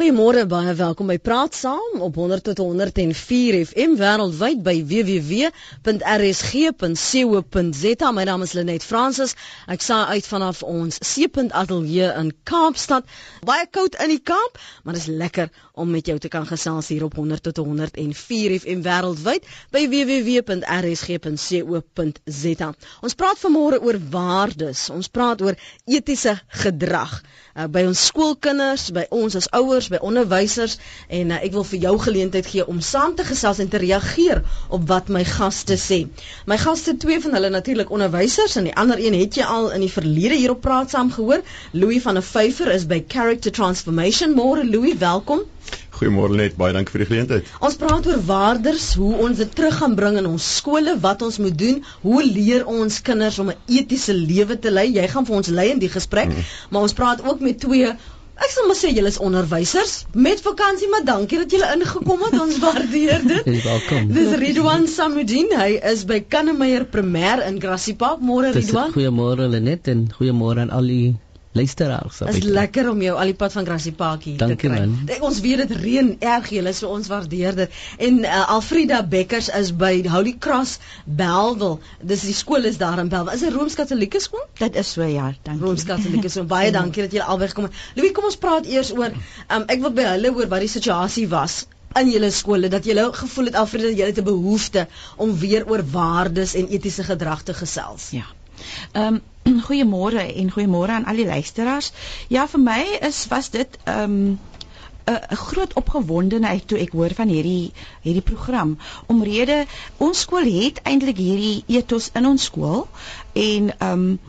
Goeiemôre, baie welkom by Praat Saam op 100 tot 104 FM wêreldwyd by www.rsg.co.za. My naam is Lenet Fransis. Ek saai uit vanaf ons Seepunt Ateljee in Kaapstad. Baie koud in die Kaap, maar dit is lekker om met jou te kan gesels hier op 100 tot 104 FM wêreldwyd by www.rsg.co.za. Ons praat vanmôre oor waardes. Ons praat oor etiese gedrag uh, by ons skoolkinders, by ons as ouers, by onderwysers en uh, ek wil vir jou geleentheid gee om saam te gesels en te reageer op wat my gaste sê. My gaste, twee van hulle natuurlik onderwysers en die ander een het jy al in die verlede hier op praat saam gehoor. Louis van der Vyver is by Character Transformation. Môre Louis, welkom. Goeiemôre net, baie dankie vir die geleentheid. Ons praat oor waardes, hoe ons dit terug gaan bring in ons skole, wat ons moet doen, hoe leer ons kinders om 'n etiese lewe te lei? Jy gaan vir ons lei in die gesprek, mm. maar ons praat ook met twee Ek sal maar sê julle is onderwysers met vakansie, maar dankie dat julle ingekom het. Ons waardeer dit. Welkom. Dis Ridwan Samudin. Hy is by Kannemeyer Primêr in Grassy Park. Môre Ridwan. Goeiemôre Lenet en goeiemôre aan al die luisteraars. Dit is lekker om jou al die pad van Grassy Park hier Dankie, te kry. Man. Ons weet dit reën erg julle, so ons waardeer dit. En uh, Alfrida Bekkers is by Holy Cross Bellville. Dis die skool is daar in Bellville. Is 'n Rooms-Katolieke skool? Dit is so ja, dankie. Rooms-Katolieke skool. Baie dankie dat julle albei gekom het. Louis, kom ons praat eers oor um, ek wil by hulle oor wat die situasie was in julle skole dat julle gevoel het Alfrida dat julle 'n behoefte om weer oor waardes en etiese gedrag te gesels. Ja. Ehm um, goeiemôre en goeiemôre aan al die luisteraars. Ja, vir my is was dit ehm um, 'n groot opgewondenheid toe ek hoor van hierdie hierdie program. Omrede ons skool het eintlik hierdie ethos in ons skool en ehm um,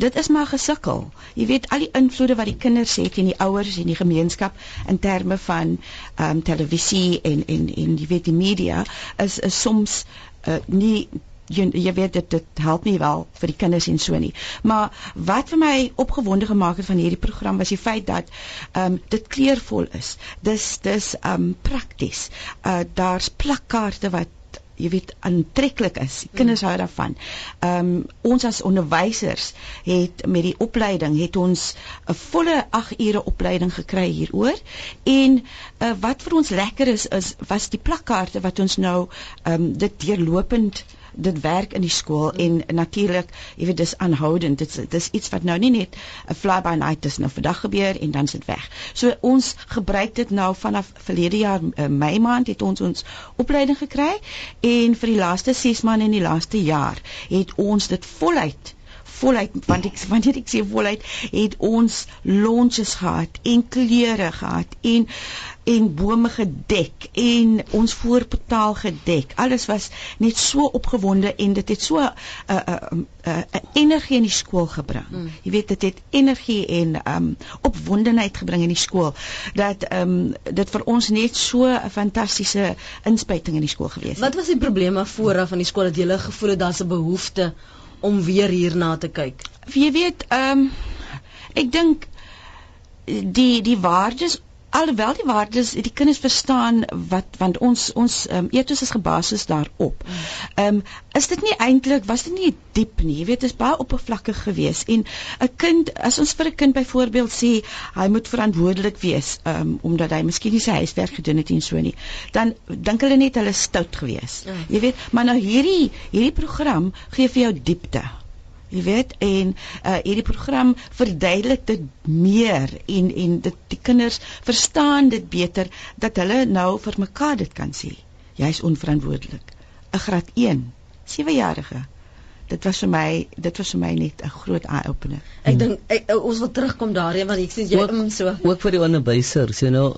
dit is maar gesukkel. Jy weet al die invloede wat die kinders het en die ouers en die gemeenskap in terme van ehm um, televisie en en en jy weet die media is is soms uh, nie jy jy weet dit dit help nie wel vir die kinders en so nie. Maar wat vir my opgewonde gemaak het van hierdie program was die feit dat ehm um, dit kleurvol is. Dis dis ehm um, prakties. Uh daar's plakkaarte wat jy weet aantreklik is. Kinders hou daarvan. Ehm um, ons as onderwysers het met die opleiding het ons 'n volle 8 ure opleiding gekry hieroor en uh, wat vir ons lekker is is was die plakkaarte wat ons nou ehm um, dit deurlopend dit werk in die skool en natuurlik jy weet dis aanhoudend. Dit dis iets wat nou nie net 'n fly by night is nou vandag gebeur en dan sit weg. So ons gebruik dit nou vanaf verlede jaar uh, Mei maand het ons ons opleiding gekry en vir die laaste 6 maande in die laaste jaar het ons dit voluit voluit want ek wanneer ek sê voluit het ons launches gehad en kleure gehad en en bome gedek en ons voorportaal gedek. Alles was net so opgewonde en dit het so 'n uh, 'n uh, 'n uh, uh, energie in die skool gebring. Mm. Jy weet dit het energie en um opwondenheid gebring in die skool dat um dit vir ons net so 'n fantastiese inspuiting in die skool gewees het. Wat was die probleme vooraf van die skool dat jy gevoel het daar's 'n behoefte om weer hierna te kyk? Jy weet um ek dink die die waardes alhoewel die waardes die kinders verstaan wat want ons ons um, etos is gebaseer daarop. Ehm um, is dit nie eintlik was dit nie diep nie. Jy weet dit is baie oppervlakkig geweest en 'n kind as ons vir 'n kind byvoorbeeld sê hy moet verantwoordelik wees um, omdat hy miskien nie sy huiswerk gedoen het en so nie, dan dink hulle net hulle stout geweest. Ja. Jy weet, maar nou hierdie hierdie program gee vir jou diepte jy weet en uh, hierdie program verduidelik dit meer en en dit die kinders verstaan dit beter dat hulle nou vir mekaar dit kan sê. Jy's onverantwoordelik. 'n graad 1 7jarige dit was vir my dit was vir my net 'n groot eye opener ek dink ons wil terugkom daarin want ek sê jy ook, mm, so. ook vir die onderwysers you know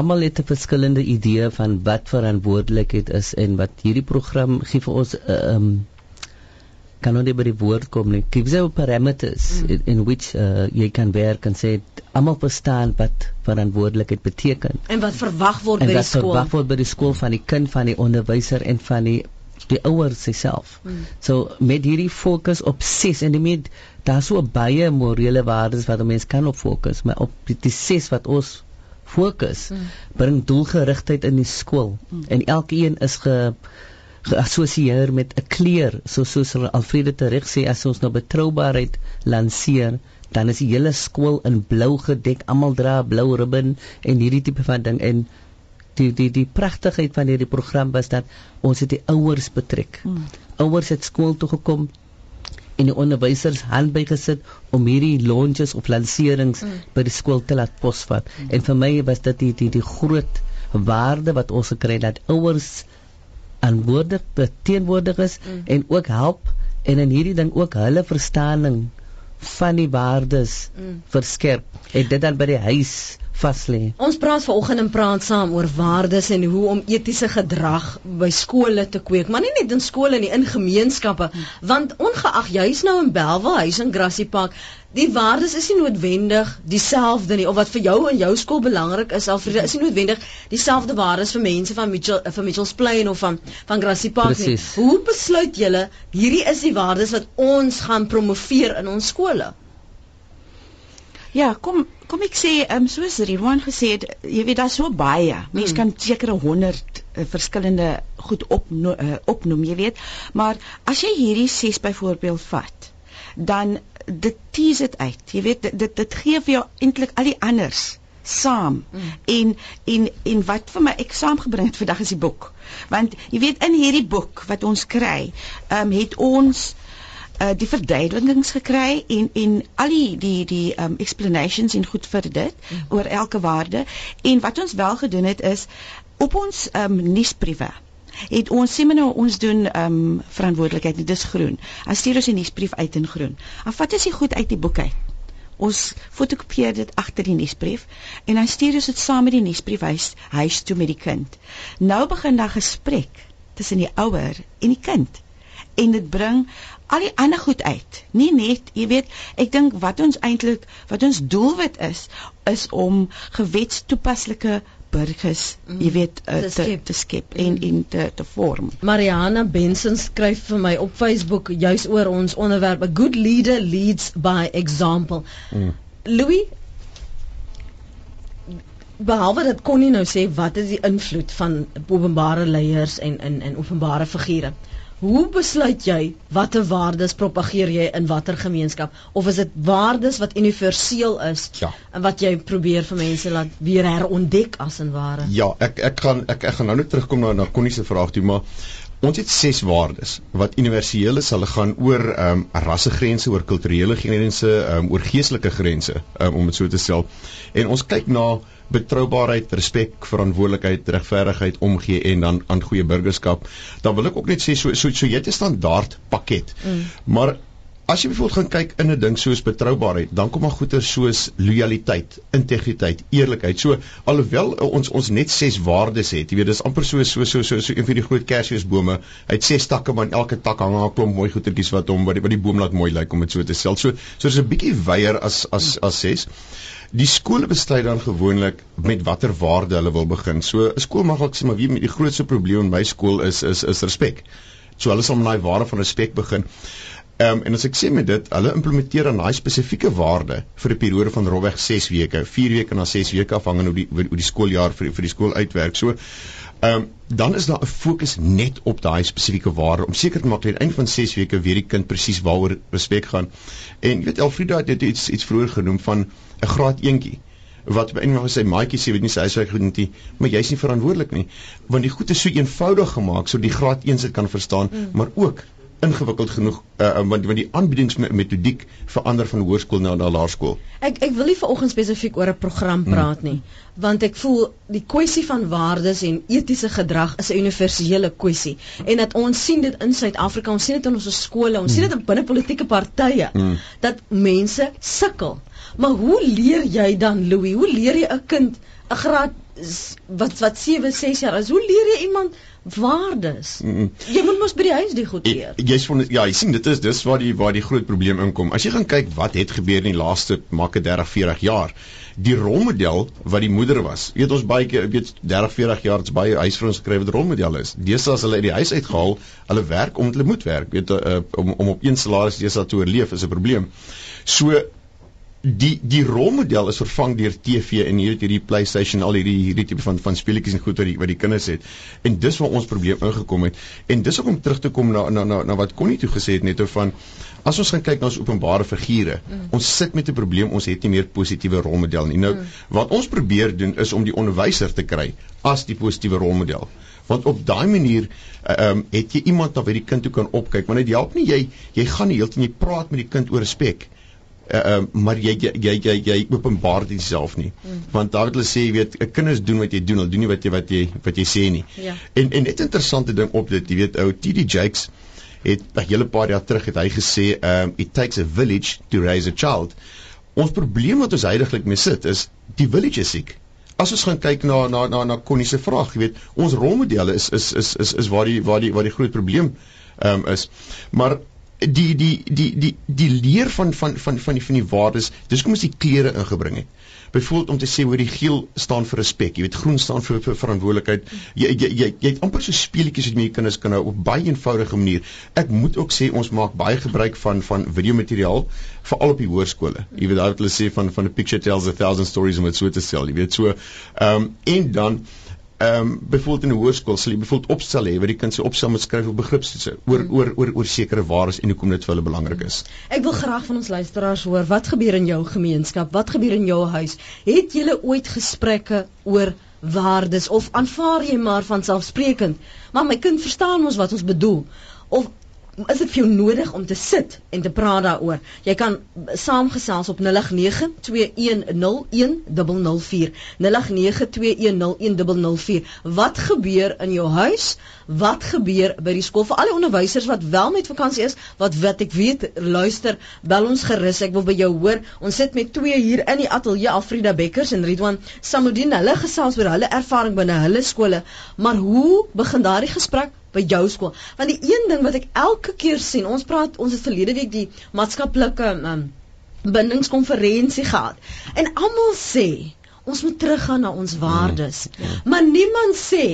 almal het 'n verskillende idee van wat verantwoordelikheid is en wat hierdie program gee vir ons 'n uh, eh, um, kan nou nie by die woord kom nie. Gives you parameters mm. in, in which uh, jy kan werk en sê almal verstaan wat verantwoordelikheid beteken. En wat verwag word by die skool? En wat verwag word by die skool van die kind, van die onderwyser en van die die ouers self. Mm. So met hierdie fokus op ses en dit daar so baie morele waardes wat 'n mens kan op fokus, maar op die, die ses wat ons fokus mm. bring doelgerigtheid in die skool mm. en elkeen is ge geassosieer met 'n kleur so soos Alfrede tereg sê as ons nou betroubaarheid lanseer dan is die hele skool in blou gedek, almal dra blou ribbon en hierdie tipe van ding en die die die pragtigheid van hierdie program was dat ons het die ouers betrek. Mm. Ouers het skool toe gekom en die onderwysers hand bygesit om hierdie launches of lanserings mm. by die skool te laat posvat. Mm. En vir my was dit die die die groot waarde wat ons gekry het dat ouers aan woorde teenwoordig is mm. en ook help en in hierdie ding ook hulle verstaaning van die waardes mm. verskerp en dit dan by die huis vas lê. Ons praat vanoggend en praat saam oor waardes en hoe om etiese gedrag by skole te kweek, maar nie net in skole nie, in gemeenskappe, want ongeag jy's nou in Belwel, hy's in Grassy Park, die waardes is nie noodwendig dieselfde nie of wat vir jou en jou skool belangrik is, Alfred, is nie noodwendig dieselfde waardes vir mense van Mitchell van Mitchells Plain of van van Grassy Park Precies. nie. Hoe besluit julle hierdie is die waardes wat ons gaan promoveer in ons skole? Ja, kom kom ek sê, ehm um, soos Riwan gesê het, jy weet daar's so baie. Mense hmm. kan sekere 100 uh, verskillende goed op uh, opnoem, jy weet. Maar as jy hierdie 6 byvoorbeeld vat, dan dit tease dit uit. Jy weet dit dit gee vir jou eintlik al die anders saam mm. en en en wat vir my ek saamgebring het vandag is die boek want jy weet in hierdie boek wat ons kry ehm um, het ons uh, die verduidelikings gekry en en al die die die um explanations en goed vir dit mm. oor elke waarde en wat ons wel gedoen het is op ons um nuusbriewe het ons sê nou ons doen um verantwoordelikheid dis groen. As stuur ons die nuusbrief uit in groen. Af wat is die goed uit die boek uit? Ons fotokopieer dit agter die nuusbrief en dan stuur ons dit saam met die nuusbrief huis huis toe met die kind. Nou begin daar gesprek tussen die ouer en die kind. En dit bring al die ander goed uit. Nie net, jy weet, ek dink wat ons eintlik wat ons doelwit is is om gewetstoepaslike burgers, mm. jy weet, uh, te skep, te skep mm. en in te te vorm. Mariana Benson skryf vir my op Facebook juis oor ons onderwerp a good leader leads by example. Mm. Louis behalwe dat kon nie nou sê wat is die invloed van openbare leiers en in en openbare figure. Hoe besluit jy watter waardes propageer jy in watter gemeenskap of is dit waardes wat universeel is ja. en wat jy probeer vir mense laat weer herontdek as en ware? Ja, ek ek gaan ek, ek gaan nou net terugkom na na Connie se vraag toe, maar ons het ses waardes wat universeel is. Hulle gaan oor ehm um, rassegrense, oor kulturele grense, ehm um, oor geestelike grense, um, om dit so te stel. En ons kyk na betroubaarheid, respek, verantwoordelikheid, regverdigheid, omgee en dan aan goeie burgerskap. Dan wil ek ook net sê so so, so jy het 'n standaard pakket. Mm. Maar as jy byvoorbeeld gaan kyk in 'n ding soos betroubaarheid, dan kom maar goeie soos lojaliteit, integriteit, eerlikheid. So alhoewel ons ons net ses waardes het, jy weet dis amper so so so so, so een van die groot kersfeesbome. Hy het ses takke, maar in elke tak hang 'n klomp mooi goetertjies wat hom wat die, wat die boom laat mooi lyk om dit so te stel. So so dis 'n bietjie wyer as as as ses. Die skole besluit dan gewoonlik met watter waarde hulle wil begin. So 'n skool mag ook sê maar wie met die grootste probleem in my skool is is is respek. So hulle sal met daai waarde van respek begin. Ehm um, en as ek sê met dit, hulle implementeer dan daai spesifieke waarde vir 'n periode van rowweg 6 weke, 4 weke na 6 weke afhangende hoe die hoe die skooljaar vir die, vir die skool uitwerk. So ehm um, dan is daar 'n fokus net op daai spesifieke waarde om seker te maak dat aan die einde van 6 weke weet die kind presies waaroor respek gaan. En jy weet Elfrida het dit iets iets vroeër genoem van 'n graad eentjie wat by eendag sy maatjie sê weet nie sy huiswerk goed nie maar jy's nie verantwoordelik nie want die goed is so eenvoudig gemaak sodat die graad 1 se kan verstaan mm. maar ook ingewikkeld genoeg uh, want want die aanbiedingsmetodiek verander van hoërskool na na laerskool. Ek ek wil nie vanoggend spesifiek oor 'n program hmm. praat nie, hmm. want ek voel die kwessie van waardes en etiese gedrag is 'n universele kwessie en dat ons sien dit in Suid-Afrika, ons sien dit in ons skole, ons hmm. sien dit binne politieke partye hmm. dat mense sukkel. Maar hoe leer jy dan Louis? Hoe leer jy 'n kind 'n graad wat wat 7, 6 jaar is? Hoe leer jy iemand waardes. Mm -mm. Jy moet mos by die huis die goed leer. Jy's van ja, jy sien dit is dis waar die waar die groot probleem inkom. As jy gaan kyk wat het gebeur in die laaste maak 30, 40 jaar. Die rolmodel wat die moeder was. Weet ons baie keer weet 30, 40 jaar het baie huisvrouens gekry wat rolmodel is. Deesdae as hulle uit die huis uitgehaal, hulle werk omdat hulle moet werk. Weet uh, om om op een salaris deesdae te oorleef is 'n probleem. So die die rolmodel is vervang deur TV en hier het hierdie PlayStation al hierdie hierdie tipe van van speletjies en goed wat die wat die kinders het. En dis waar ons probleem ingekom het. En dis ook om terug te kom na na na, na wat Connie toe gesê het net oor van as ons gaan kyk na ons openbare figure, mm. ons sit met 'n probleem, ons het nie meer positiewe rolmodel nie. Nou mm. wat ons probeer doen is om die onderwyser te kry as die positiewe rolmodel want op daai manier ehm um, het jy iemand na wie die kind toe kan opkyk want dit help nie jy jy gaan nie heeltyd jy praat met die kind oor respek uh, maar jy jy jy jy, openbaar dit self nie. Mm. Want daar het hulle sê jy weet, 'n kinders doen wat jy doen, hulle doen nie wat jy wat jy wat jy sê nie. Ja. En en net interessante ding op dit, jy weet ou TD Jakes het 'n hele paar jaar terug het hy gesê um, it takes a village to raise a child. Ons probleem wat ons heidaglik mee sit is die village is siek. As ons gaan kyk na na na na Connie se vraag, jy weet, ons rolmodelle is is is is is waar die waar die waar die groot probleem ehm um, is. Maar die die die die die leer van van van van die van die waardes dis kom ons die klere ingebring het. Byvoorbeeld om te sê hoe die geel staan vir respek jy weet groen staan vir, vir verantwoordelikheid. Jy jy jy jy het amper so speletjies wat jy kinders kan hou op baie eenvoudige manier. Ek moet ook sê ons maak baie gebruik van van videomateriaal veral op die hoërskole. Jy weet daar wat hulle sê van van a picture tells a thousand stories om dit so te stel jy weet so ehm um, en dan ehm um, byvoorbeeld in 'n hoërskool sal jy byvoorbeeld opstel hê waar die kind se opstel moet skryf op begripstoetse oor hmm. oor oor oor sekere waardes en hoekom dit vir hulle belangrik is. Ek wil graag van ons luisteraars hoor wat gebeur in jou gemeenskap? Wat gebeur in jou huis? Het julle ooit gesprekke oor waardes of aanvaar jy maar van selfsprekend? Maar my kind verstaan ons wat ons bedoel. Of is dit vir jou nodig om te sit en te praat daaroor. Jy kan saamgesels op 0892101004. 0892101004. Wat gebeur in jou huis? Wat gebeur by die skool? Vir al die onderwysers wat wel met vakansie is, wat wat ek weet, luister, bel ons gerus. Ek wil by jou hoor. Ons sit met twee hier in die ateljee Afrida Bekkers en Ridwan Samudin. Hulle gesels oor hulle ervaring binne hulle skole. Maar hoe begin daardie gesprek? By jou skool. Want die een ding wat ek elke keer sien, ons praat ons het verlede week die maatskaplike um, bindingskonferensie gehad. En almal sê ons moet teruggaan na ons waardes. Mm. Ja. Maar niemand sê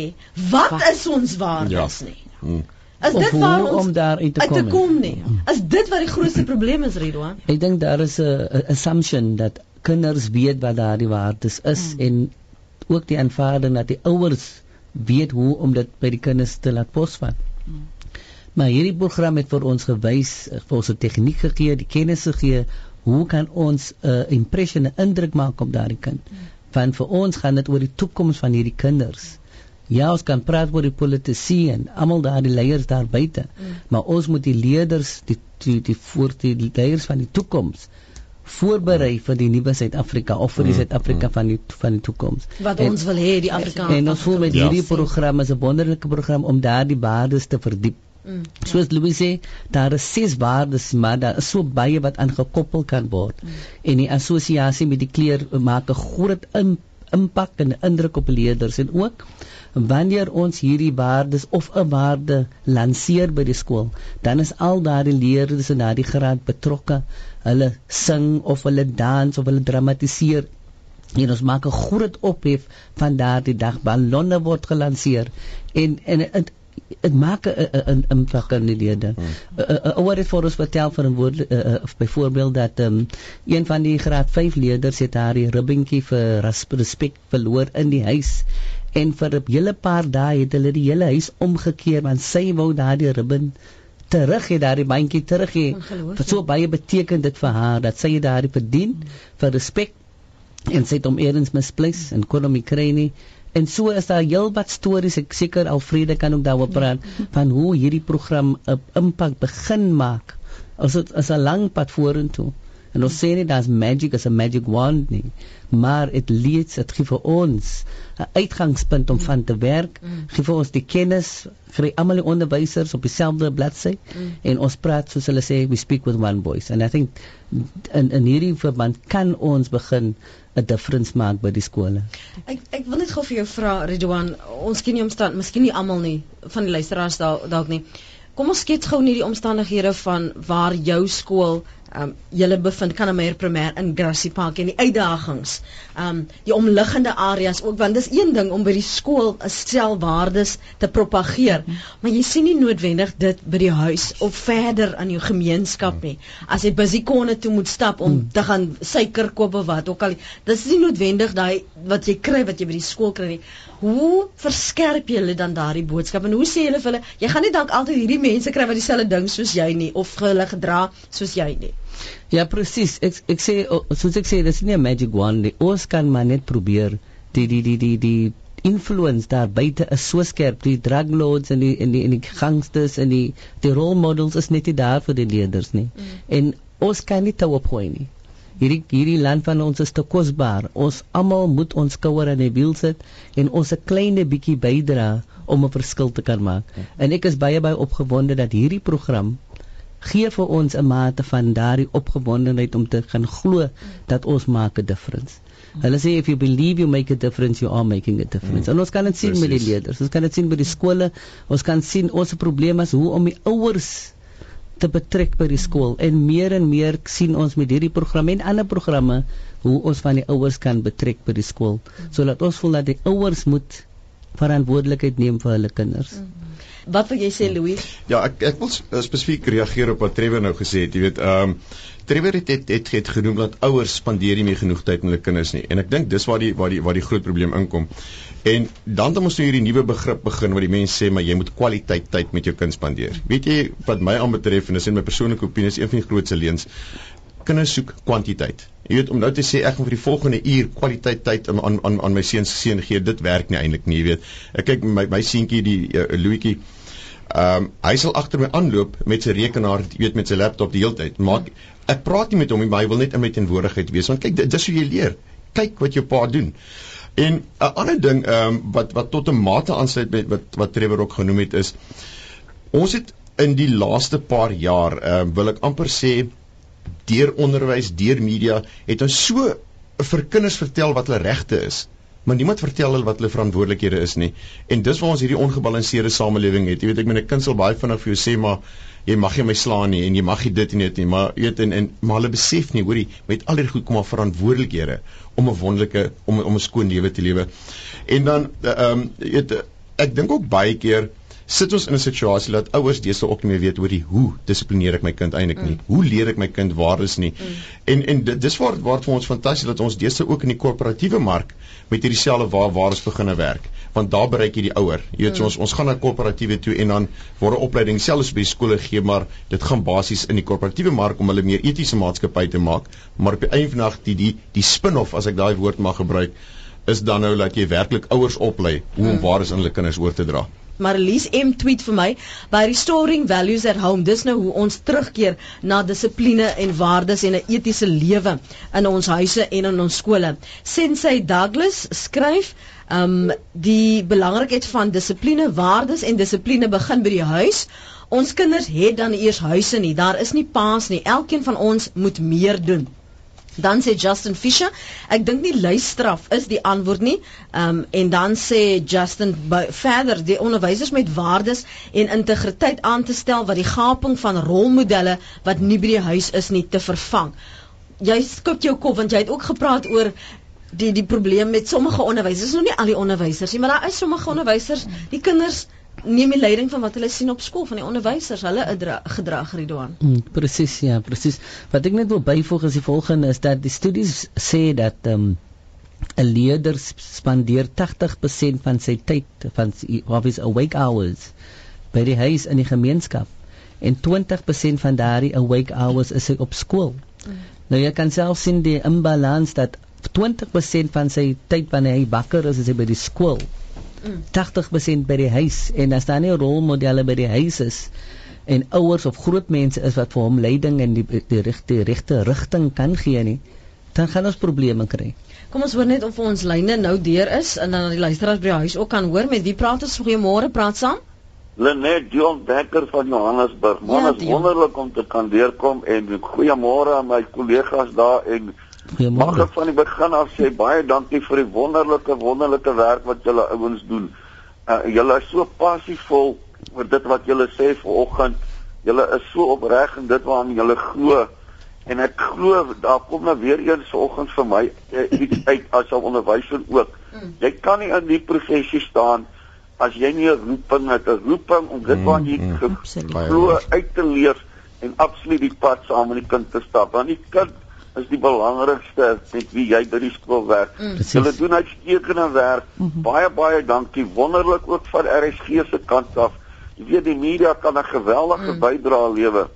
wat is ons waardes ja. nie. Mm. As dit waar ons om daar uit te kom, te kom nie. As dit wat die grootste probleem is, Ridwan. Ek dink daar is 'n assumption dat kinders weet wat daardie waardes is mm. en ook die aanvaarding dat die ouers weet hoe om dit by die kinders te laat posvat. Hmm. Maar hierdie program het vir ons gewys, eh, vir ons 'n tegniek gegee, die kennis gegee hoe kan ons 'n uh, impression, 'n indruk maak op daardie kind. Hmm. Want vir ons gaan dit oor die toekoms van hierdie kinders. Ja, ons kan praat oor die politici en almal daardie leiers daar buite, mm. maar ons moet die leerders, die die die voort die leiers van die toekoms voorberei vir die nuwe Suid-Afrika of vir die mm, Suid-Afrika mm. van die van die toekoms. Wat en, ons wil hê die Afrikaners. En ons voel met hierdie ja. program is 'n wonderlike program om daardie waardes te verdiep. Mm, ja. Soos Louis sê, daar is ses waardes, maar daar is so baie wat aangekoppel kan word. Mm. En die assosiasie met die kleur maak 'n groot in, impak en indruk op leerders en ook wanneer ons hierdie waardes of 'n waarde lanseer by die skool, dan is al daardie leerders in daardie graad betrokke hulle sing of hulle dans of hulle dramatiseer. En ons maak 'n groot ophef van daardie dag. Ballonne word gelanseer en en dit dit maak 'n impak in die lede. Oor dit vir ons vertel vir 'n woord of byvoorbeeld dat um, een van die graad 5 leerders het haar ribbentjie vir respek verloor in die huis. En vir 'n hele paar dae het hulle die hele huis omgekeer want sy wou daardie ribbon terug het daardie bandjie terug het. Vir so baie beteken dit vir haar dat sy daardie verdien mm. vir respek en sy het hom eers misplace en kon hom kry nie. En so is daar heelwat stories ek seker Alfrede kan ook daaroor praat mm. van hoe hierdie program 'n impak begin maak. As dit as 'n lang pad vorentoe. En ons sê nie daar's magic as 'n magic wand nie, maar dit leer dit gee vir ons 'n uitgangspunt om van te werk, mm. gee vir ons die kennis vir almal die onderwysers op dieselfde bladsy mm. en ons praat soos hulle sê we speak with one voice and i think in in hierdie verband kan ons begin 'n difference maak by die skole. Ek ek wil net gou vir jou vra Ridwan, ons ken nie omstand, miskien nie almal nie van die luisteraars dalk nie. Kom ons skets gou nie die omstandighede van waar jou skool um julle bevind kan 'n meer primêr in Grassy Park en die uitdagings. Um die omliggende areas ook want dis een ding om by die skool 'n stel waardes te propageer. Maar jy sien nie noodwendig dit by die huis of verder aan jou gemeenskap nie. As jy by Sikone toe moet stap om mm. te gaan suiker koop of wat ook al dis nie noodwendig daai wat jy kry wat jy by die skool kry nie hoe verskerp jy dan daardie boodskap? En hoe sê julle vir hulle jy gaan nie dalk altyd hierdie mense kry wat dieselfde ding soos jy nie of hulle gedra soos jy nie? Ja presies ek ek sê soos ek sê dis nie 'n magic wand nie. Ons kan maar net probeer die die die die die influence daar buite is so skerp. Die drug lords en die en die en die gangsters en die die role models is net nie daar vir die leerders nie. Mm. en ons kan nie te opgooi nie hierdie hierdie land van ons is te kosbaar. Ons almal moet ons skouer aan die wiel sit en ons 'n klein bietjie bydra om 'n verskil te kan maak. En ek is baie baie opgewonde dat hierdie program gee vir ons 'n mate van daardie opgewondenheid om te gaan glo dat ons maak 'n difference. Hulle sê if you believe you make a difference you are making a difference. Mm. En ons kan dit sien met die leerders. Ons kan dit sien by die skole. Ons kan sien ons probleme is hoe om die ouers te betrek by die skool en meer en meer sien ons met hierdie programme en ander programme hoe ons van die ouers kan betrek by die skool sodat ons voel dat die ouers moet verantwoordelikheid neem vir hulle kinders. Wat wil jy sê Louis? Ja, ek ek wil spesifiek reageer op wat Trevor nou gesê het. Jy weet, ehm um, Trevor het het, het het genoem dat ouers spandeer nie meer genoeg tyd met hulle kinders nie. En ek dink dis waar die waar die waar die groot probleem inkom. En dan dan moet jy hierdie nuwe begrip begin waar die mense sê maar jy moet kwaliteit tyd met jou kind spandeer. Weet jy wat my aanbetref en dis in my persoonlike opinie is een van die grootste leuns. Kinders soek kwantiteit. Jy weet om nou te sê ek gaan vir die volgende uur kwaliteit tyd aan aan aan my seuns se seun gee, dit werk nie eintlik nie, jy weet. Ek kyk my my seentjie die uh, Louietjie Ehm um, hy sal agter my aanloop met sy rekenaar, jy weet met sy laptop die hele tyd. Maar ek praat nie met hom nie, maar hy wil net in my teenwoordigheid wees want kyk dis hoe jy leer. Kyk wat jou pa doen. En 'n ander ding ehm um, wat wat tot 'n mate aansluit met wat wat Trevor ook genoem het is ons het in die laaste paar jaar ehm uh, wil ek amper sê deur onderwys, deur media het ons so vir kinders vertel wat hulle regte is. Maar niemand vertel hulle wat hulle verantwoordelikhede is nie. En dis waar ons hierdie ongebalanseerde samelewing het. Jy weet ek met 'n kind sal baie vinnig vir jou sê maar jy mag nie my slaan nie en jy mag nie dit en dit nie, maar weet en en maar hulle besef nie, hoorie, met al hierdie goed kom maar verantwoordelikhede om 'n wonderlike om om 'n skoon lewe te lewe. En dan ehm um, weet ek dink ook baie keer sit ons in 'n situasie dat ouers deesdae ook nie meer weet oor die hoe dissiplineer ek my kind eintlik nie. Mm. Hoe leer ek my kind waardes nie? Mm. En en dis waar waar vir ons fantasties dat ons deesdae ook in die korporatiewe mark met hierdie selfe waar waardes beginne werk. Want daar bereik jy die ouer. Jy weet mm. so ons ons gaan na korporatiewe toe en dan word 'n opleiding selfs by skole gee, maar dit gaan basies in die korporatiewe mark om hulle meer etiese maatskappy te maak, maar op die einde van die dag die die die spin-off as ek daai woord mag gebruik is dan nou dat jy werklik ouers oplei hoe om mm. waardes aan hulle kinders oor te dra. Marlies M tweet vir my by restoring values at home dis nou hoe ons terugkeer na dissipline en waardes en 'n etiese lewe in ons huise en in ons skole. Sensei Douglas skryf um die belangrikheid van dissipline, waardes en dissipline begin by die huis. Ons kinders het dan eers huise nie. Daar is nie paas nie. Elkeen van ons moet meer doen. Dan sê Justin Fisher, ek dink nie luisteraf is die antwoord nie. Ehm um, en dan sê Justin verder die onderwysers met waardes en integriteit aan te stel wat die gaping van rolmodelle wat nie by die huis is nie te vervang. Jy skop jou kop want jy het ook gepraat oor die die probleem met sommige onderwysers, nou nie al die onderwysers nie, maar daar is sommige onderwysers, die kinders neem die leiding van wat hulle sien op skool van die onderwysers, hulle gedrag Ridwan. Mm, presies, ja, presies. Wat ek net wil byvoeg is die volgende is dat die studies sê dat ehm um, 'n leerder spandeer 80% van sy tyd van of his awake hours by die huis in die gemeenskap en 20% van daardie awake hours is hy op skool. Mm. Nou jy kan self sien die imbalans dat 20% van sy tyd wanneer hy wakker is, is hy by die skool. 80% by die huis en as daar nie rolmodelle by die huis is en ouers of groot mense is wat vir hom leiding en die die regte regte rigting kan gee nie dan gaan ons probleme kry. Kom ons hoor net of ons lyne nou deur is en dan die luisteraars by die huis ook kan hoor met wie praat ons goeiemôre praat saam. Lenet Dion Becker van Johannesburg. Man, ja, is wonderlik om te kan deurkom en goeiemôre aan my kollegas daar en Mag ek van die begin af sê baie dankie vir die wonderlike wonderlike werk wat julle ouens doen. Uh, julle is so passievol oor dit wat julle sê vanoggend. Julle is so opreg in dit waaraan julle glo en ek glo daar kom nou weer eens vanoggend vir my uh, iets uit as 'n onderwyser ook. Mm. Jy kan nie in die professie staan as jy nie 'n roeping het, 'n roeping om dit wat jy mm, mm. glo uit te leef en absoluut die pad saam met die kind te stap. Want die kind is die belangrikste met wie jy by die skool werk. Mm. Hulle doen uitstekende werk. Mm -hmm. Baie baie dankie. Wonderlik ook van RSG se kant af. Jy weet die media kan 'n geweldige mm. bydrae lewer.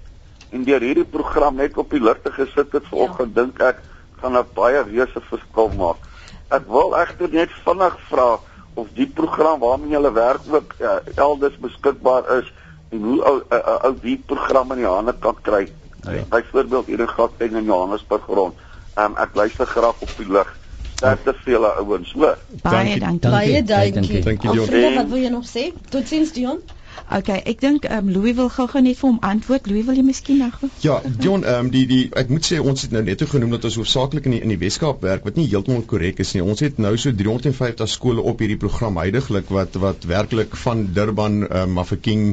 En deur hierdie program net op die ligte gesit het vanoggend ja. dink ek gaan 'n baie reuse verskil maak. Ek wil egter net vinnig vra of die program waarmee jy werk ook uh, elders beskikbaar is en hoe ou ou die program in die hande kan kry. Ja. Byvoorbeeld hier in Gauteng en Johannesburg rond. Um, ek luister graag op die lig. Sterkte vir julle ouens, hoor. Baie dankie. Baie dankie. Dankie Dion. Wat wil jy nog sê? Totsiens Dion. Okay, ek dink ehm um, Louis wil gou-gou net vir hom antwoord. Louis, wil jy miskien nog? Ja, John, ehm um, die die ek moet sê ons het nou net genoem dat ons hoofsaaklik in die in die Weskaap werk wat nie heeltemal korrek is nie. Ons het nou so 350 skole op hierdie program heidaglik wat wat werklik van Durban, ehm um, Mafeking,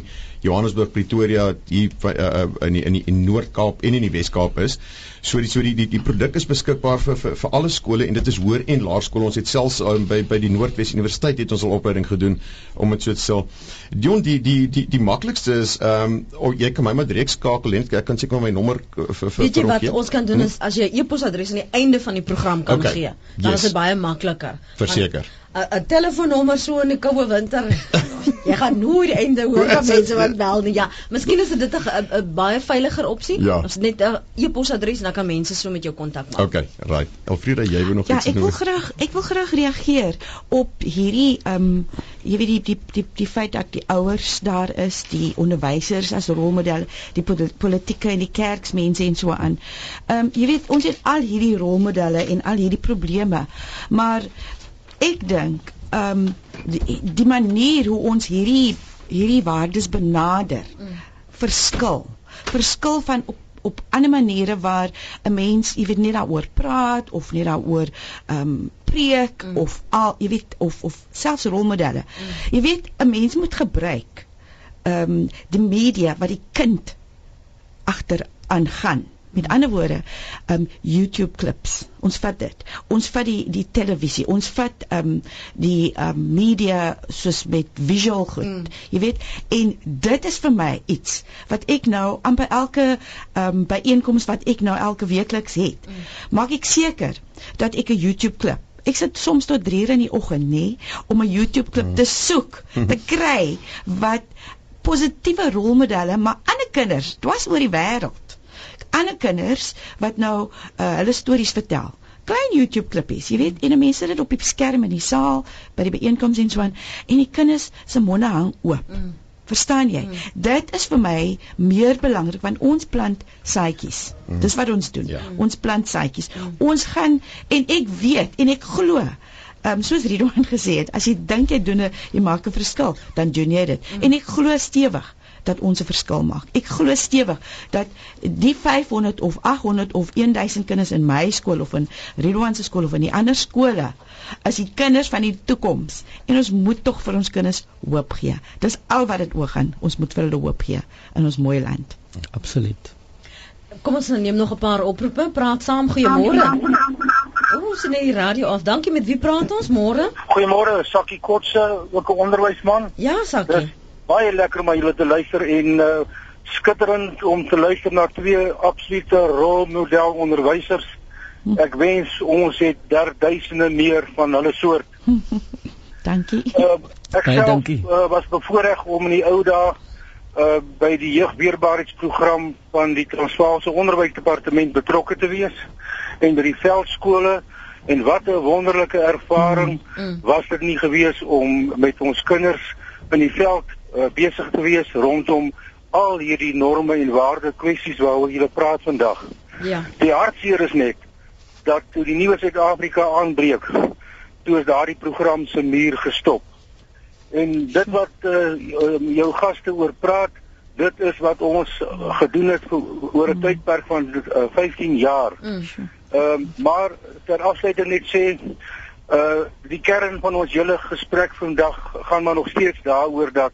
Johannesburg, Pretoria hier uh, in die, in die in Noord-Kaap en in die Wes-Kaap is. So die so die die, die produk is beskikbaar vir, vir vir alle skole en dit is hoër en laerskole. Ons het selfs um, by by die Noordwes Universiteit het ons al opleiding gedoen om dit so te stel. Dion die die die die maklikste is ehm um, oh, jy kan my maar direk skakel en ek kan seker my nommer vir vir Weet jy wat ons kan doen hm? is as jy 'n e-posadres aan die einde van die program kan okay. gee, dan yes. is dit baie makliker. Verseker. 'n telefoonnommer so in die koue winter. jy gaan nooit einde hoor van mense wat bel nie. Ja, miskien is dit 'n baie veiliger opsie. Ja. Ons net 'n e-posadres en dan kan mense so met jou kontak maak. Okay, right. Elfrieda, jy wil nog ja, iets noem? Ja, ek wil graag ek wil graag reageer op hierdie ehm um, jy weet die die die die feit dat die ouers daar is, die onderwysers as rolmodelle, die politieke en die kerksmense en so aan. Ehm um, jy weet ons het al hierdie rolmodelle en al hierdie probleme, maar ek dink ehm um, die, die manier hoe ons hierdie hierdie waardes benader mm. verskil. Verskil van op op ander maniere waar 'n mens, jy weet, nie daaroor praat of nie daaroor ehm um, preek mm. of al, jy weet, of of selfs rolmodelle. Mm. Jy weet, 'n mens moet gebruik ehm um, die media wat die kind agter aangaan Met ander woorde, um YouTube klips. Ons vat dit. Ons vat die die televisie. Ons vat um die um media soos met visual goed. Mm. Jy weet, en dit is vir my iets wat ek nou amper elke um byeenkoms wat ek nou elke weekliks het, mm. maak ek seker dat ek 'n YouTube klip Ek sit soms tot 3 uur in die oggend nê om 'n YouTube klip mm. te soek, te kry wat positiewe rolmodelle maar ander kinders dwars oor die wêreld ander kinders wat nou uh, hulle stories vertel. Klein YouTube klippies, jy weet, en mense sit dit op die skerm in die saal by die byeenkomste en so aan en die kinders se monde hang oop. Mm. Verstaan jy? Mm. Dit is vir my meer belangrik want ons plant saadjies. Mm. Dis wat ons doen. Ja. Ons plant saadjies. Mm. Ons gaan en ek weet en ek glo Ehm um, soos Ridwan gesê het, as jy dink jy doen 'n jy maak 'n verskil, dan doen jy dit. Mm. En ek glo stewig dat ons 'n verskil maak. Ek glo stewig dat die 500 of 800 of 1000 kinders in my skool of in Ridwan se skool of in die ander skole is die kinders van die toekoms en ons moet tog vir ons kinders hoop gee. Dis al wat dit oor gaan. Ons moet vir hulle hoop gee in ons mooi land. Absoluut. Kom ons neem nog 'n paar oproepe. Praat saam. Goeiemôre. Ons is in die radio af. Dankie met wie praat ons môre? Goeiemôre, Sakkie Kotse, ook 'n onderwysman. Ja, Sakkie. Dis baie lekker om julle te luister en uh, skitterend om te luister na twee absolute rolmodel onderwysers. Hm. Ek wens ons het derduisende meer van hulle soort. dankie. Uh, ek self, dankie. Uh, was bevoorreg om in die ou dae uh by die jeugweerbaarheidsprogram van die Transvaalse Onderwysdepartement betrokke te wees en by die veldskole en wat 'n wonderlike ervaring mm, mm. was dit nie gewees om met ons kinders in die veld uh, besig te wees rondom al hierdie norme en waarde kwessies waaroor jy praat vandag. Ja. Die hartseer is net dat toe die nuwe Suid-Afrika aanbreek, toe is daardie program se muur gestop. En dit wat uh, jou gaste oor praat, dit is wat ons gedoen het vir, oor 'n mm. tydperk van uh, eh, 15 jaar. Mm. Ehm um, maar ter afsluiting net sê uh die kern van ons hele gesprek vandag gaan maar nog steeds daaroor dat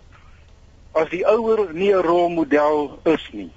as die ouer nie 'n rolmodel is nie,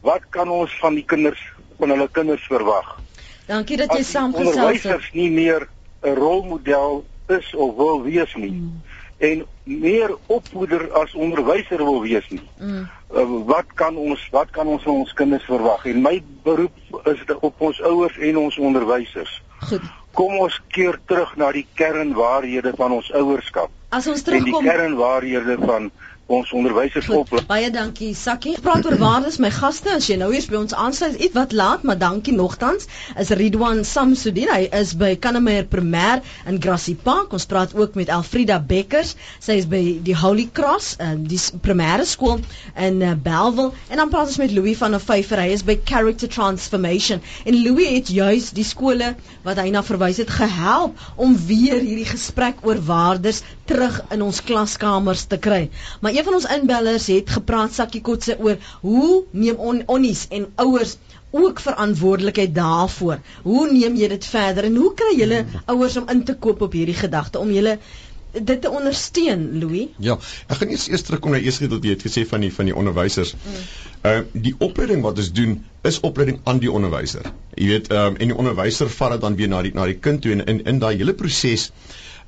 wat kan ons van die kinders van hulle kinders verwag. Dankie dat jy saamgesels het. Onderwysers nie meer 'n rolmodel is of wil wees nie. Mm. En meer opvoeder as onderwyser wil wees nie. Mm. Uh, wat kan ons wat kan ons van ons kinders verwag? En my beroep is op ons ouers en ons onderwysers. Goed. Kom ons keer terug na die kernwaarhede van ons ouerskap. As ons terugkom en die kernwaarhede van ons onderwysers op. Baie dankie Sakkie. Praat oor waardes my gaste as jy nou eers by ons aansluit. Iets wat laat, maar dankie nogtans. Is Ridwan Samsudin. Hy is by Kanameer Primêr in Grassy Park. Ons praat ook met Elfrida Bekkers. Sy is by die Holy Cross, uh, die primêre skool in uh, Bellville. En dan praat ons met Louis van der Vyver. Hy is by Character Transformation. En Louis het juis die skole wat hy na verwys het gehelp om weer hierdie gesprek oor waardes terug in ons klaskamers te kry. Maar een van ons inbellers het gepraat sakkie kotse oor hoe neem on, onnies en ouers ook verantwoordelikheid daarvoor. Hoe neem jy dit verder en hoe kry julle ouers om in te koop op hierdie gedagte om julle dit te ondersteun Louis? Ja, ek gaan eers eers terugkom na eers gedeelte jy het gesê van die van die onderwysers. Mm. Uh die opleiding wat ons doen is opleiding aan die onderwyser. Jy weet, ehm um, en die onderwyser vat dit dan weer na die na die kind toe en in in daai hele proses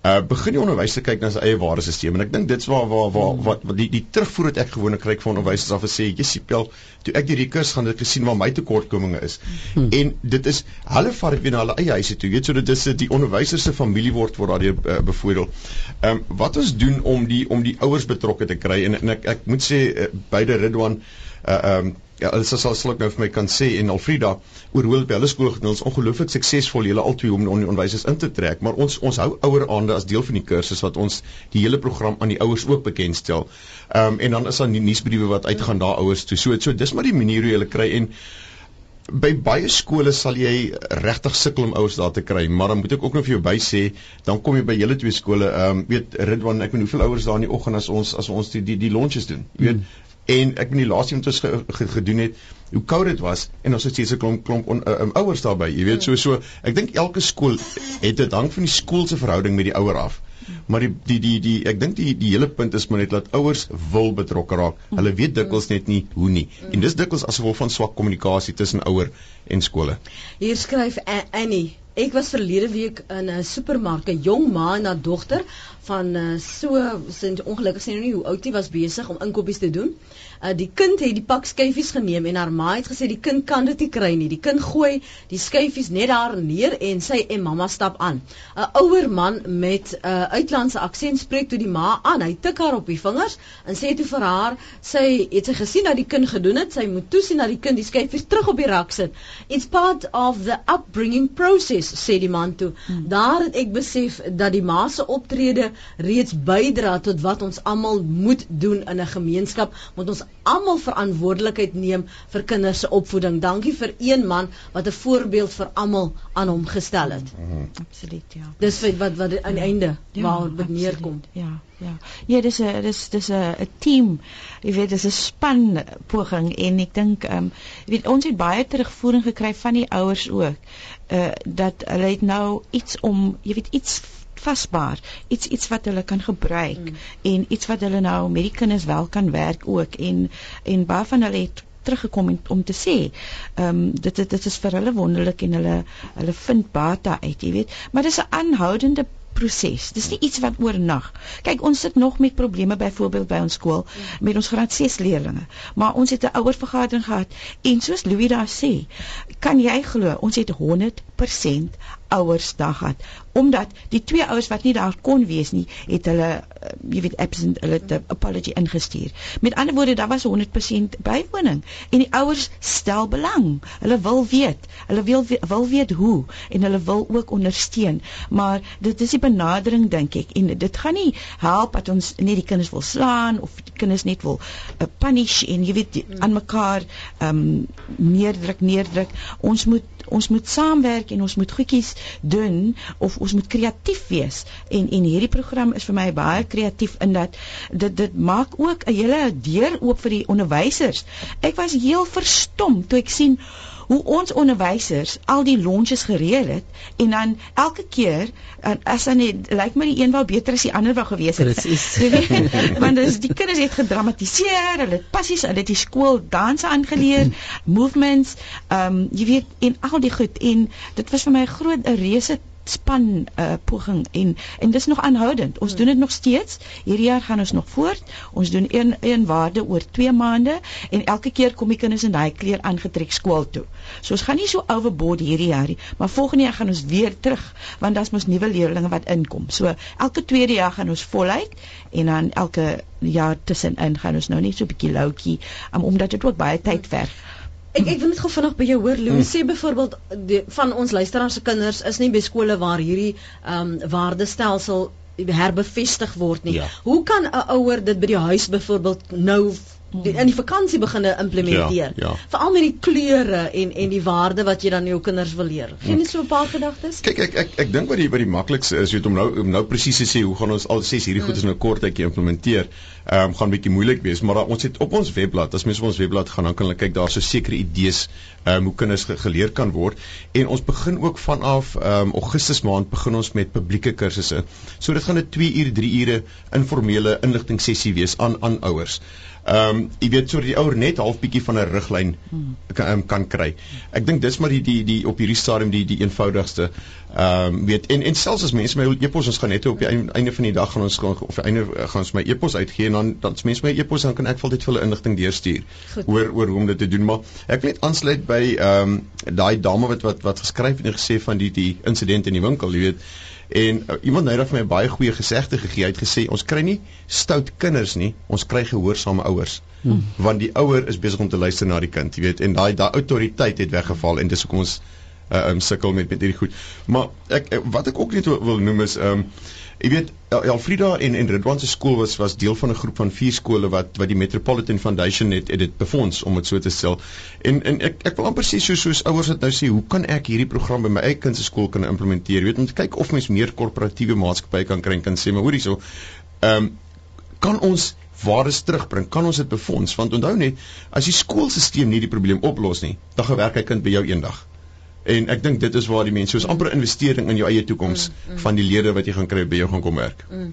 uh begin die onderwyser kyk na sy eie waardesisteem en ek dink dit's waar waar waar hmm. wat, wat die die terugvoer wat ek gewoonlik kry van onderwysers af sê jessie pel toe ek hierdie kurs gaan het gesien waar my tekortkominge is hmm. en dit is hulle vat dit weer na hulle eie huise toe weet so dit is die onderwyser se familie word word daardeur uh, bevoordeel. Ehm um, wat ons doen om die om die ouers betrokke te kry en en ek ek moet sê uh, beide Ridwan uh ehm um, ja, hulle sal sal ek nou vir my kan sê en Alfrida oor hoe by hulle skool gedoen is ongelooflik suksesvol julle albei om on die onderwysers in te trek, maar ons ons hou ouer aande as deel van die kursus wat ons die hele program aan die ouers ook bekendstel. Ehm um, en dan is daar nuusbriewe wat uitgaan daar ouers toe. So so dis maar die manier hoe jy kry en by baie skole sal jy regtig sukkel om ouers daar te kry, maar dan moet ek ook nog vir jou by sê, dan kom jy by julle twee skole, ehm um, weet Ridwan, ek weet hoeveel ouers daar in die oggend as ons as ons die die, die lunches doen. Jy weet, mm en ek het die laaste wat ons ge, ge, gedoen het hoe koud dit was en ons het steeds 'n klomp klomp on, uh, um, ouers daarbey jy weet so so ek dink elke skool het dit hang van die skool se verhouding met die ouer af. Maar die die die, die ek dink die die hele punt is maar net dat ouers wil betrokke raak. Hulle weet dikwels net nie hoe nie. En dis dikwels as gevolg van swak kommunikasie tussen ouer en skole. Hier skryf Annie Ek was verlede week in 'n supermark, 'n jong ma en haar dogter van uh, so sint ongelukkig sê nou nie hoe oud hy was besig om inkopies te doen. Uh, die kind het die pak skyfies geneem en haar ma het gesê die kind kan dit nie kry nie. Die kind gooi die skyfies net daar neer en sy en mamma stap aan. 'n Ouer man met 'n uh, uitlandse aksent spreek toe die ma aan. Hy tik haar op die vingers en sê toe vir haar, sy het sy gesien dat die kind gedoen het, sy moet toesien dat die kind die skyfies terug op die rak sit. It's part of the upbringing process, sê die man toe. Hmm. Daar het ek besef dat die ma se optrede reeds bydra tot wat ons almal moet doen in 'n gemeenskap, moet ons almal verantwoordelikheid neem vir kinders se opvoeding. Dankie vir een man wat 'n voorbeeld vir almal aan hom gestel het. Mm -hmm. Absoluut, ja. Dis wat wat aan die ja. einde ja, waar dit neerkom. Ja. Ja. Ja, dis 'n dis dis 'n 'n team. Jy weet, dis 'n span poging en ek dink ehm um, jy weet ons het baie terugvoering gekry van die ouers ook. Uh dat hulle het nou iets om, jy weet, iets vasbaar, iets iets wat hulle kan gebruik mm. en iets wat hulle nou met die kinders wel kan werk ook en en baie van hulle het teruggekom om te sê, ehm um, dit dit is vir hulle wonderlik en hulle hulle vind baie uit, jy weet, maar dis 'n aanhoudende proses. Dis nie iets wat oornag. Kyk, ons sit nog met probleme byvoorbeeld by ons skool met ons graad 6 leerders. Maar ons het 'n ouervergadering gehad en soos Louis daar sê, kan jy glo, ons het 100% ouers daar gehad omdat die twee ouers wat nie daar kon wees nie, het hulle uh, jy weet absent hulle het 'n apology ingestuur. Met ander woorde, daar was 100% bywoning en die ouers stel belang. Hulle wil weet, hulle wil wil weet hoe en hulle wil ook ondersteun. Maar dit is die benadering dink ek en dit gaan nie help dat ons net die kinders wil slaan of die kinders net wil uh, punish en jy weet aan mekaar ehm um, neerdruk neerdruk. Ons moet ons moet saamwerk en ons moet goedjies doen of ons moet kreatief wees en en hierdie program is vir my baie kreatief in dat dit dit maak ook 'n hele deur oop vir die onderwysers. Ek was heel verstom toe ek sien hoe ons onderwysers al die lunches gereël het en dan elke keer as dan lyk my die een wou beter as die ander wou gewees het. Presies. Want dis die kinders het gedramatiseer, hulle het passies, hulle het die skool danse aangeleer, movements, ehm um, jy weet en al die goed en dit was vir my 'n groot 'n reuse span uh, poging en en dis nog aanhoudend. Ons hmm. doen dit nog steeds. Hierdie jaar gaan ons nog voort. Ons doen een een waarde oor 2 maande en elke keer kom die kinders in daai kleer aangetrek skool toe. So ons gaan nie so overboard hierdie jaar nie, maar volgende jaar gaan ons weer terug want daar's mos nuwe leerders wat inkom. So elke tweede jaar gaan ons voluit en dan elke jaar tussenin gaan ons nou net so 'n bietjie loutjie um, omdat dit ook baie tyd verg. Ek ek wil net gou vinnig by jou hoor Louis hmm. sê byvoorbeeld van ons luisteraars se kinders is nie by skole waar hierdie ehm um, waardestelsel herbevestig word nie. Ja. Hoe kan 'n ouer dit by die huis byvoorbeeld nou in die vakansie begine implementeer. Ja, ja. Veral met die kleure en en die waarde wat jy dan jou kinders wil leer. Geen so 'n paar gedagtes? Kyk ek ek ek dink wat die wat die maklikste is weet om nou om nou presies te sê hoe gaan ons al ses hierdie mm. goedes nou kort tydjie implementeer. Ehm um, gaan bietjie moeilik wees, maar daar, ons het op ons webblad, as mense op ons webblad gaan, dan kan hulle kyk daar so sekere idees ehm um, hoe kinders ge geleer kan word en ons begin ook vanaf ehm um, Augustus maand begin ons met publieke kursusse. So dit gaan 'n 2 uur, 3 ure informele inligting sessie wees aan aan ouers. Ehm um, jy weet so die ouer net half bietjie van 'n riglyn kan um, kan kry. Ek dink dis maar die die die op hierdie stadium die die eenvoudigste. Ehm um, weet en en selfs as mense my e-pos ons gaan net op die einde van die dag gaan ons of einde eh, gaan ons my e-pos uitgee en dan dan as mense my e-pos dan kan ek altyd vir hulle inligting deurstuur oor oor hoe om dit te doen maar ek wil net aansluit by ehm um, daai dame wat wat wat geskryf en gesê van die die insident in die winkel, jy weet En uh, iemand nou het vir my baie goeie gesegde gegee. Hy het gesê ons kry nie stout kinders nie, ons kry gehoorsame ouers. Hmm. Want die ouer is besig om te luister na die kind, jy weet, en daai daai autoriteit het weggeval en dis hoekom ons uh, um sukkel met met hierdie goed. Maar ek wat ek ook net wil noem is um Jy weet Elfrida en en Ridwan se skool was was deel van 'n groep van vier skole wat wat die Metropolitan Foundation het het dit befonds om dit so te stel. En en ek ek wil amper sê so soos ouers dit nou sê, hoe kan ek hierdie program by my eie kind se skool kan implementeer? Jy weet om te kyk of mens meer korporatiewe maatskappye kan kry en kan sê maar hoorie so. Ehm um, kan ons waardes terugbring? Kan ons dit befonds? Want onthou net, as die skoolstelsel nie die probleem oplos nie, dan gewerk hy kind by jou eendag en ek dink dit is waar die mense soos amper investering in jou eie toekoms mm, mm. van die lede wat jy gaan kry by jou gaan kom werk. Mm.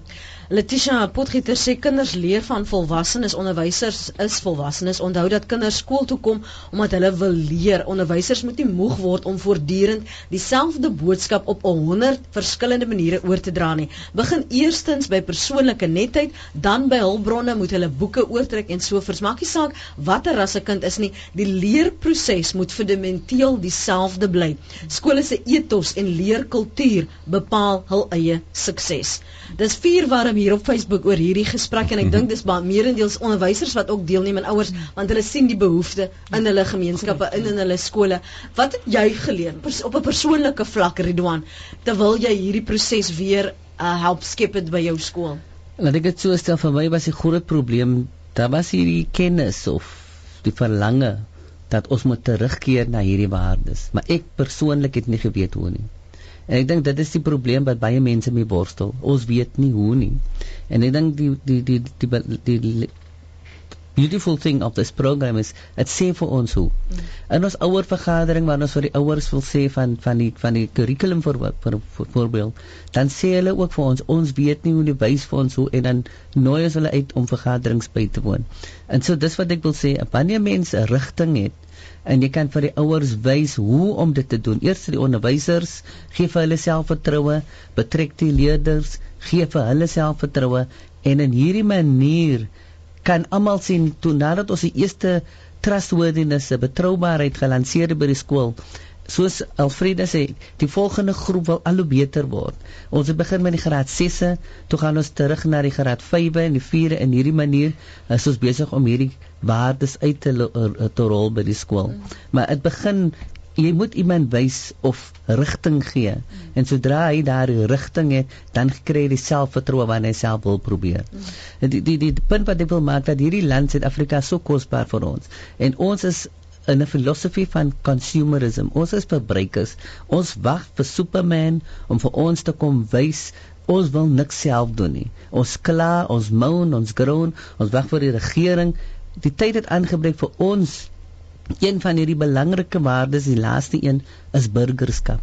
Letitia Potgieter sê kinders leer van volwassenes, onderwysers is volwassenes. Onthou dat kinders skool toe kom omdat hulle wil leer. Onderwysers moet nie moeg word om voortdurend dieselfde boodskap op 100 verskillende maniere oor te dra nie. Begin eerstens by persoonlike netheid, dan by hulpbronne moet hulle boeke oortrek en so versmaak nie saak watter ras 'n kind is nie. Die leerproses moet fundamenteel dieselfde bly. Skole se ethos en leerkultuur bepaal hul eie sukses. Dis vier warm hier op Facebook oor hierdie gesprek en ek dink dis baie meerendeels onderwysers wat ook deelneem en ouers want hulle sien die behoefte in hulle gemeenskappe in in hulle skole. Wat het jy geleer op 'n persoonlike vlak Ridwan terwyl jy hierdie proses weer uh, help skep dit by jou skool? Laat ek dit so stel vir my was die groot probleem daar was hierdie kennis of die verlange dat ons moet terugkeer na hierdie waardes maar ek persoonlik het nie geweet hoe nie En ek dink dit is die probleem wat baie mense mee borstel. Ons weet nie hoe nie. En ek dink die die die die die, die beautiful thing of this program is dit sê vir ons hoe. In ons ouer vergadering waar ons vir die ouers wil sê van van die van die kurrikulum vir voorbeeld, dan sê hulle ook vir ons ons weet nie hoe die wys vir ons hoe en dan nooi ons hulle uit om vergaderings by te woon. En so dis wat ek wil sê, wanneer mense 'n rigting het en jy kan vir die ouers wys hoe om dit te doen. Eers die onderwysers gee vir hulle selfvertroue, betrek die leerders, gee vir hulle selfvertroue en in hierdie manier kan almal sien toe nadat ons die eerste trustworthiness, betroubaarheid gelanseer het by die skool, soos Alfreda sê, die volgende groep wil al hoe beter word. Ons het begin met die graad 6e, toe gaan ons terug na die graad 5e en die 4e in hierdie manier is ons besig om hierdie waardes uit te, te rol by die skool. Mm. Maar dit begin jy moet iemand wys of rigting gee. Mm. En sodra hy daardie rigting het, dan kry hy selfvertroue wanneer hy self wil probeer. Mm. Die, die die die punt wat ek wil maak dat hierdie land Suid-Afrika so kosbaar vir ons en ons is in 'n filosofie van consumerism. Ons is verbruikers. Ons wag vir Superman om vir ons te kom wys ons wil niks self doen nie. Ons kla, ons moan, ons groan, ons wag vir die regering. Die tyd het aangebreek vir ons een van hierdie belangrike waardes, die laaste een is burgerskap.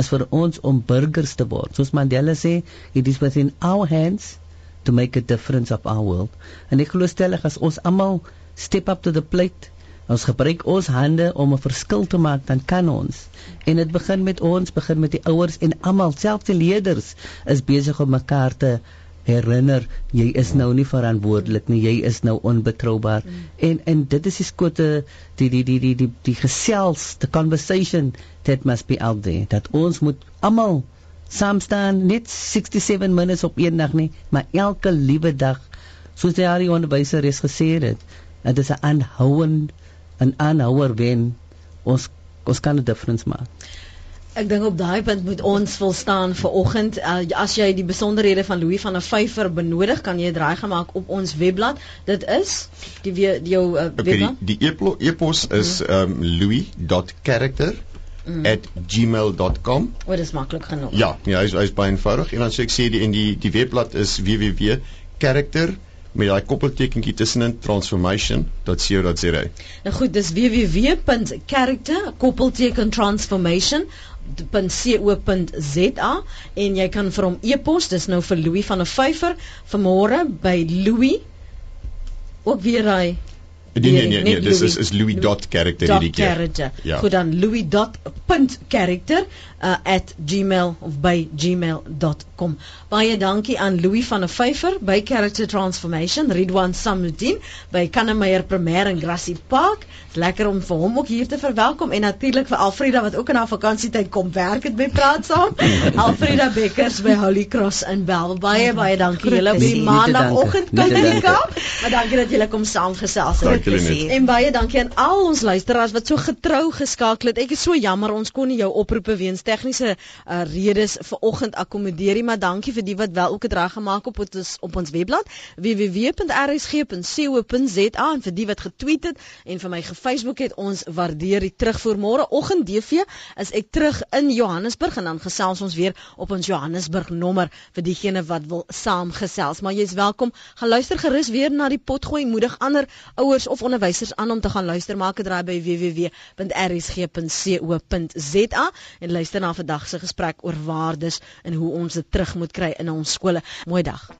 Is vir ons om burgers te word. Soos Mandela sê, it is within our hands to make a difference of our world. En ek glo stellig as ons almal step up to the plate, ons gebruik ons hande om 'n verskil te maak, dan kan ons. En dit begin met ons, begin met die ouers en almal, selfs die leerders is besig om mekaar te herinner jy is nou nie verantwoordelik nie jy is nou onbetroubaar mm. en en dit is die skote die die die die die die gesels the conversation that must be out there dat ons moet almal saam staan net 67 minutes op een dag nie maar elke liewe dag soos die Ari onderwyser het gesê dit dit is 'n aanhouend 'n aanhouer wen ons ons kan 'n difference maak Ek dink op daai punt moet ons vol staan vir oggend. Uh, as jy die besonderhede van Louis van der Vyver benodig, kan jy draai gemaak op ons webblad. Dit is die, die jou uh, webblad. Okay, die e-pos e is um, louis.character mm. @gmail.com. Wat is maklik genoeg. Ja, ja, hy is, hy is baie eenvoudig en dan sê ek sê die en die die webblad is www.character met daai koppeltekentjie tussenin transformation.co.za. Nou goed, dis www.character koppelteken transformation .co.za en jy kan vir hom e-pos dis nou vir Louis van der Vyver vanmôre by Louis ook weer hy Nee nee nee, nee dis is is Louis dot character hierdie keer. Ja. Goed dan Louis dot punt character uh, @gmail of by gmail.com. Baie dankie aan Louis van der Vyver by Character Transformation, Ridwan Samudin by Kannemeyer Premier in Grassy Park. Lekker om vir hom ook hier te verwelkom en natuurlik vir Alfreda wat ook in haar vakansietyd kom werk het by Praat saam. Alfreda Bekkers by Holy Cross in Bell. Baie baie dankie julle op die maandagooggend kuier in die Kaap. Maar dankie dat julle kom saamgesels het dankie En baie dankie aan al ons luisteraars wat so getrou geskakel het. Ek is so jammer ons kon nie jou oproepe weens tegniese uh, redes vanoggend akkommodeer nie, maar dankie vir die wat wel ook het reg gemaak op ons op ons webblad www.rsg.co.za en vir die wat getweet het en vir my ge-Facebook het ons waardeer die terugvoer môre oggend DV is ek terug in Johannesburg en dan gesels ons weer op ons Johannesburg nommer vir diegene wat wil saamgesels. Maar jy's welkom. Gaan luister gerus weer na die potgooi moedig ander ouers of onderwysers aan om te gaan luister maak 'n draai by www.rsg.co.za en luister na vandag se gesprek oor waardes en hoe ons dit terug moet kry in ons skole. Mooi dag.